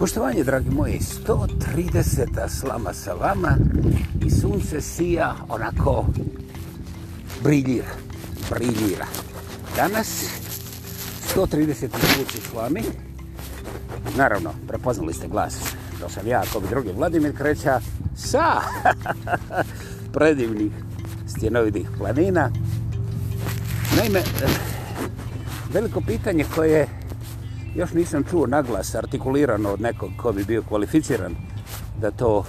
Poštovanje, dragi moji, 130-a slama sa vama i sunce sija onako briljira, briljira. Danas 130-i sluči slami. Naravno, prepoznali ste glas. To sam ja, kog drugi, Vladimir Kreća sa predivnih stjenovidih planina. Naime, veliko pitanje koje još nisam čuo naglas artikulirano od nekog ko bi bio kvalificiran da to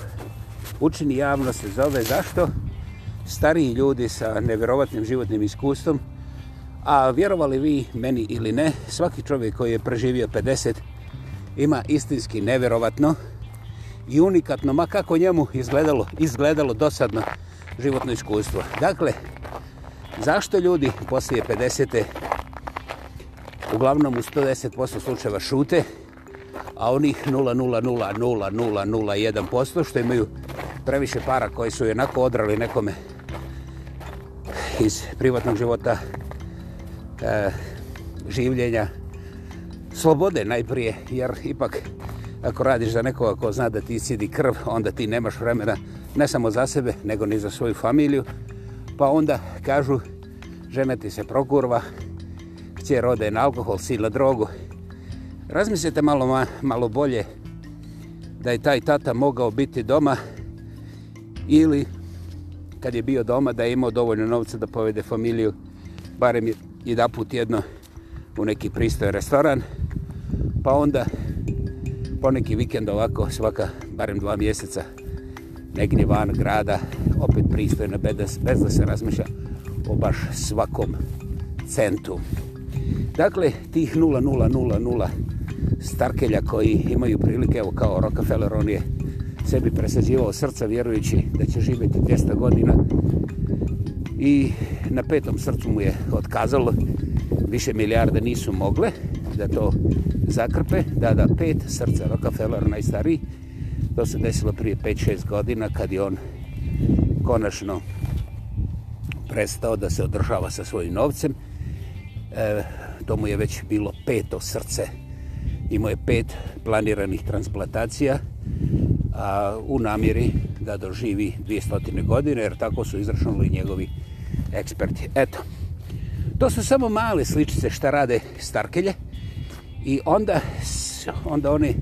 učini javno se zove zašto stariji ljudi sa nevjerovatnim životnim iskustvom a vjerovali vi meni ili ne svaki čovjek koji je preživio 50 ima istinski nevjerovatno i unikatno ma kako njemu izgledalo izgledalo dosadno životno iskustvo dakle zašto ljudi poslije 50-te uglavnom u 110% slučajeva šute, a onih 0,0,0,0,0,1% što imaju previše para koji su jednako odrali nekome iz privatnog života, e, življenja, slobode najprije, jer ipak ako radiš za nekoga ko zna da ti sidi krv, onda ti nemaš vremena ne samo za sebe, nego ni za svoju familiju, pa onda kažu žena ti se prokurva, kćer ode na alkohol, sila drogu. Razmislite malo, malo bolje da je taj tata mogao biti doma ili kad je bio doma da je imao dovoljno novca da povede familiju barem i da put jedno u neki pristojen restoran pa onda poneki vikend ovako svaka barem dva mjeseca negdje van grada opet pristojena bez da se razmišlja o baš svakom centu. Thank you. Dakle, tih 0000 starkelja koji imaju prilike, evo kao Rockefeller, on je sebi presađivao srca vjerujući da će živjeti 200 godina i na petom srcu mu je otkazalo, više milijarde nisu mogle da to zakrpe, da da pet srca Rockefeller najstariji, to se desilo prije 5-6 godina kad je on konačno prestao da se održava sa svojim novcem, e, to mu je već bilo peto srce. Imao je pet planiranih transplantacija a, u namjeri da doživi 200. godine, jer tako su izračunali njegovi eksperti. Eto, to su samo male sličice šta rade Starkelje i onda, onda one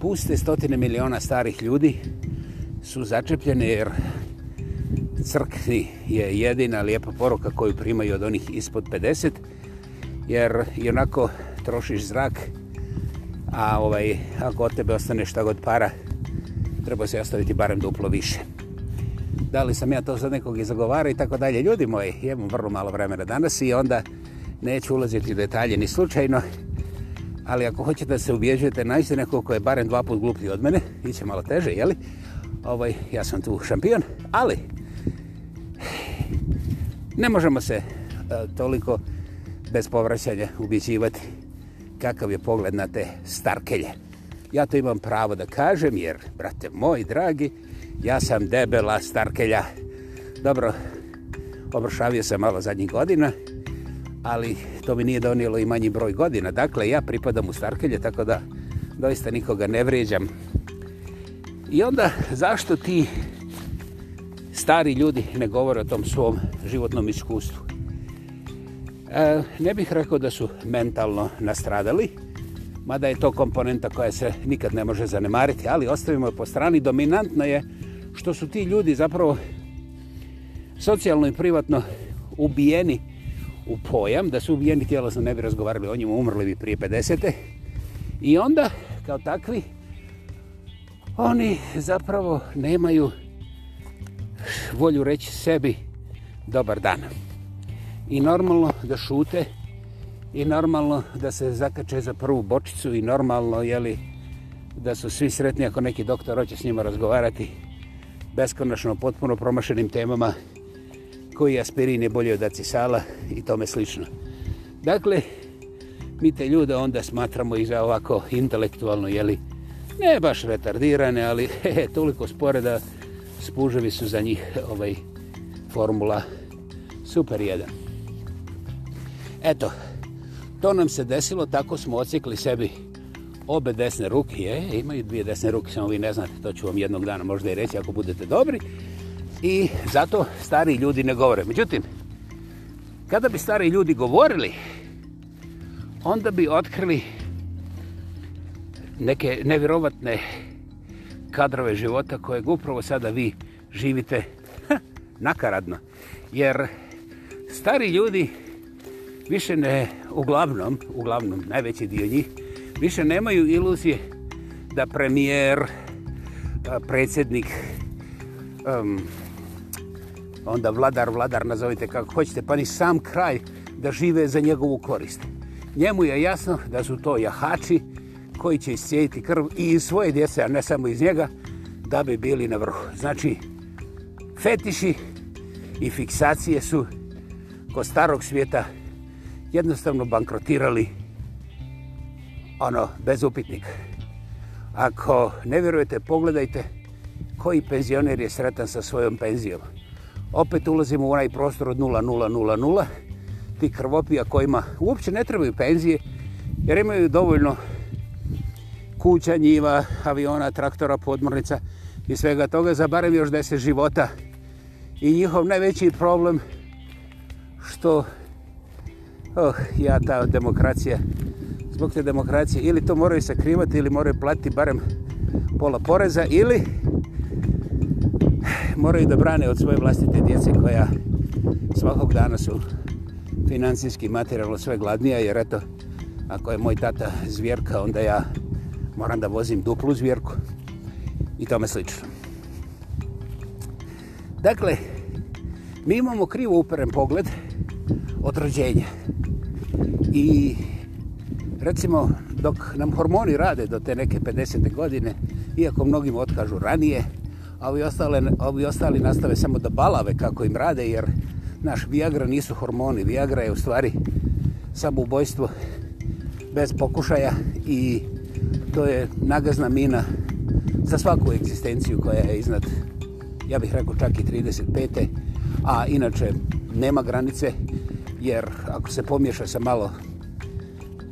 puste stotine miliona starih ljudi su začepljene jer crkni je jedina lijepa poruka koju primaju od onih ispod jer i onako trošiš zrak, a ovaj, ako od tebe ostane šta god para, treba se ostaviti barem duplo više. Da li sam ja to za nekog izagovara i tako dalje. Ljudi moji, imam vrlo malo vremena danas i onda neću ulaziti u detalje ni slučajno, ali ako hoćete da se ubježujete, nađite nekog ko je barem dva put gluplji od mene, iće malo teže, jeli? Ovaj, ja sam tu šampion, ali ne možemo se uh, toliko uh, bez povraćanja ubjeđivati kakav je pogled na te starkelje. Ja to imam pravo da kažem jer, brate moji dragi, ja sam debela starkelja. Dobro, obršavio sam malo zadnjih godina, ali to mi nije donijelo i manji broj godina. Dakle, ja pripadam u starkelje, tako da doista nikoga ne vrijeđam. I onda, zašto ti stari ljudi ne govore o tom svom životnom iskustvu? E, ne bih rekao da su mentalno nastradali, mada je to komponenta koja se nikad ne može zanemariti, ali ostavimo je po strani. Dominantno je što su ti ljudi zapravo socijalno i privatno ubijeni u pojam, da su ubijeni tijelo sam ne bi razgovarali o njim, umrli bi prije 50-te. I onda, kao takvi, oni zapravo nemaju volju reći sebi dobar dan. Dobar dan i normalno da šute i normalno da se zakače za prvu bočicu i normalno jeli, da su svi sretni ako neki doktor hoće s njima razgovarati beskonačno potpuno promašenim temama koji aspirin je bolje od acisala i tome slično. Dakle, mi te ljude onda smatramo i za ovako intelektualno, jeli, ne baš retardirane, ali he, he, toliko spore da spuževi su za njih ovaj formula super jedan. Eto, to nam se desilo, tako smo ocikli sebi obe desne ruke. Je, imaju dvije desne ruke, samo vi ne znate, to ću vam jednog dana možda i reći ako budete dobri. I zato stari ljudi ne govore. Međutim, kada bi stari ljudi govorili, onda bi otkrili neke nevjerovatne kadrove života kojeg upravo sada vi živite ha, nakaradno. Jer stari ljudi više ne, uglavnom, uglavnom, najveći dio njih, više nemaju iluzije da premijer, predsjednik, um, onda vladar, vladar, nazovite kako hoćete, pa ni sam kraj da žive za njegovu korist. Njemu je jasno da su to jahači koji će iscijediti krv i iz svoje djece, a ne samo iz njega, da bi bili na vrhu. Znači, fetiši i fiksacije su kod starog svijeta jednostavno bankrotirali ono, bez upitnika. Ako ne vjerujete, pogledajte koji penzioner je sretan sa svojom penzijom. Opet ulazimo u onaj prostor od 0000, ti krvopija kojima uopće ne trebaju penzije, jer imaju dovoljno kuća, njiva, aviona, traktora, podmornica i svega toga za barem još 10 života. I njihov najveći problem što oh, ja ta demokracija, zbog te demokracije, ili to moraju sakrivati, ili moraju platiti barem pola poreza, ili moraju da brane od svoje vlastite djece koja svakog dana su financijski materijalno sve gladnija, jer eto, ako je moj tata zvjerka, onda ja moram da vozim duplu zvjerku i tome slično. Dakle, mi imamo krivo uperen pogled od rođenja i recimo dok nam hormoni rade do te neke 50. godine, iako mnogim otkažu ranije, a ovi, ostale, ovi ostali nastave samo da balave kako im rade, jer naš Viagra nisu hormoni. Viagra je u stvari samo ubojstvo bez pokušaja i to je nagazna mina za svaku egzistenciju koja je iznad, ja bih rekao, čak i 35. A inače, nema granice, jer ako se pomješa sa malo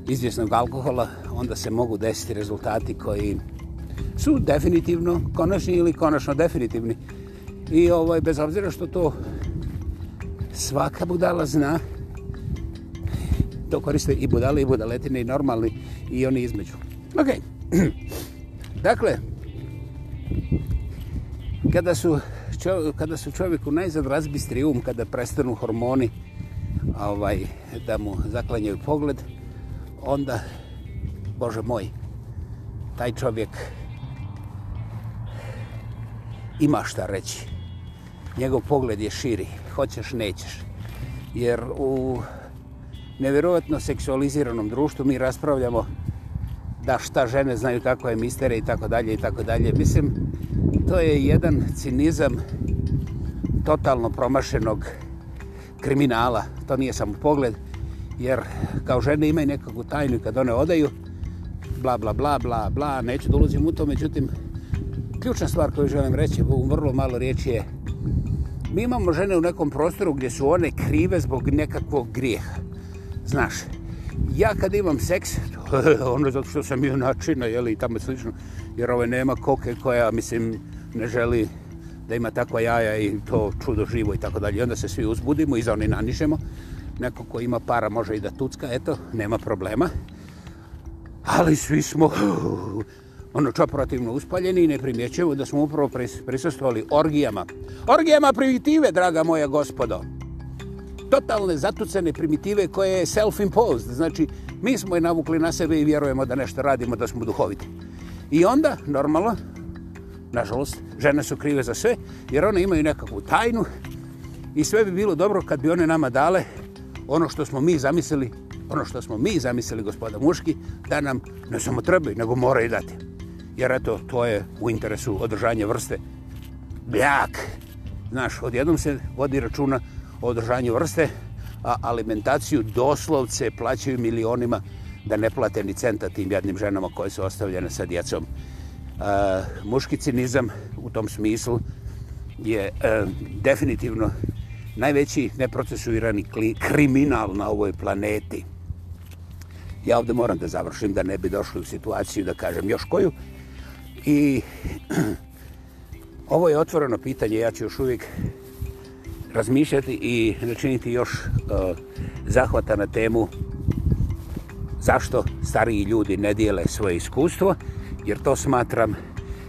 izvjesnog alkohola, onda se mogu desiti rezultati koji su definitivno konačni ili konačno definitivni. I ovaj, bez obzira što to svaka budala zna, to koriste i budale i budaletine i normalni i oni između. Ok. dakle, kada su, čov, kada su čovjeku najzad razbistri um, kada prestanu hormoni ovaj, da mu zaklanjaju pogled, onda, Bože moj, taj čovjek ima šta reći. Njegov pogled je širi, hoćeš, nećeš. Jer u nevjerojatno seksualiziranom društvu mi raspravljamo da šta žene znaju kako je mistere i tako dalje i tako dalje. Mislim, to je jedan cinizam totalno promašenog kriminala. To nije samo pogled, jer kao žene imaju nekakvu tajnu kad one odaju, bla, bla, bla, bla, bla, neću da ulazim u to, međutim, ključna stvar koju želim reći, vrlo malo riječi je, mi imamo žene u nekom prostoru gdje su one krive zbog nekakvog grijeha. Znaš, ja kad imam seks, ono zato što sam ju načina, jeli, i tamo slično, jer ove nema koke koja, mislim, ne želi da ima takva jaja i to čudo živo i tako dalje. onda se svi uzbudimo i za oni nanišemo neko ko ima para može i da tucka, eto, nema problema. Ali svi smo ono čoporativno uspaljeni i ne primjećujemo da smo upravo prisustovali orgijama. Orgijama primitive, draga moja gospodo. Totalne zatucene primitive koje je self-imposed. Znači, mi smo je navukli na sebe i vjerujemo da nešto radimo, da smo duhoviti. I onda, normalno, nažalost, žene su krive za sve, jer one imaju nekakvu tajnu i sve bi bilo dobro kad bi one nama dale ono što smo mi zamislili, ono što smo mi zamislili, gospoda muški, da nam ne samo trebaju, nego moraju dati. Jer eto, to je u interesu održanje vrste. Bljak! Znaš, odjednom se vodi računa o održanju vrste, a alimentaciju doslovce plaćaju milionima da ne plate ni centa tim jednim ženama koje su ostavljene sa djecom. E, muški cinizam u tom smislu je e, definitivno najveći neprocesuirani kriminal na ovoj planeti. Ja ovdje moram da završim da ne bi došli u situaciju da kažem još koju. I ovo je otvoreno pitanje, ja ću još uvijek razmišljati i načiniti još uh, zahvata na temu zašto stariji ljudi ne dijele svoje iskustvo, jer to smatram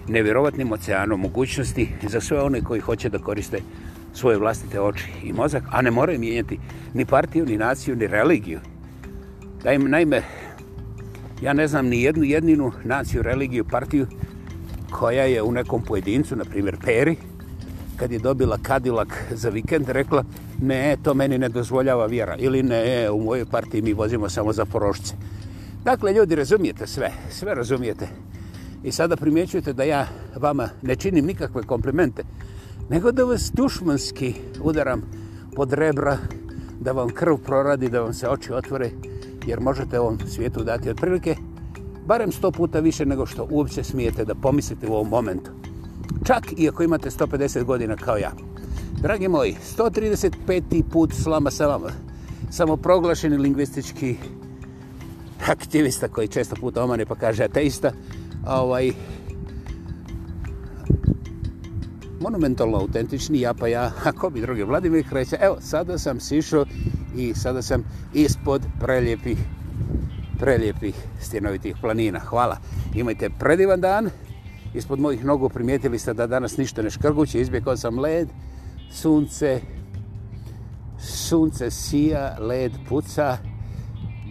nevjerovatnim oceanom mogućnosti za sve one koji hoće da koriste uh, svoje vlastite oči i mozak, a ne moraju mijenjati ni partiju, ni naciju, ni religiju. Da im, naime, ja ne znam ni jednu jedninu naciju, religiju, partiju koja je u nekom pojedincu, na primjer Peri, kad je dobila kadilak za vikend, rekla ne, to meni ne dozvoljava vjera. Ili ne, u mojoj partiji mi vozimo samo za porošce. Dakle, ljudi, razumijete sve. Sve razumijete. I sada primjećujete da ja vama ne činim nikakve komplimente nego da vas dušmanski udaram pod rebra, da vam krv proradi, da vam se oči otvore, jer možete ovom svijetu dati otprilike barem sto puta više nego što uopće smijete da pomislite u ovom momentu. Čak i ako imate 150 godina kao ja. Dragi moji, 135. put slama sa vama. Samoproglašeni lingvistički aktivista koji često puta omane pa kaže ateista. Ovaj, monumentalno autentični ja pa ja, ako bi drugi Vladimir Kreća. Evo, sada sam sišao i sada sam ispod preljepih, preljepih stjenovitih planina. Hvala. Imajte predivan dan. Ispod mojih nogu primijetili ste da danas ništa ne škrguće. Izbjegao sam led, sunce, sunce sija, led puca.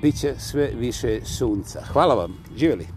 Biće sve više sunca. Hvala vam. Živjeli.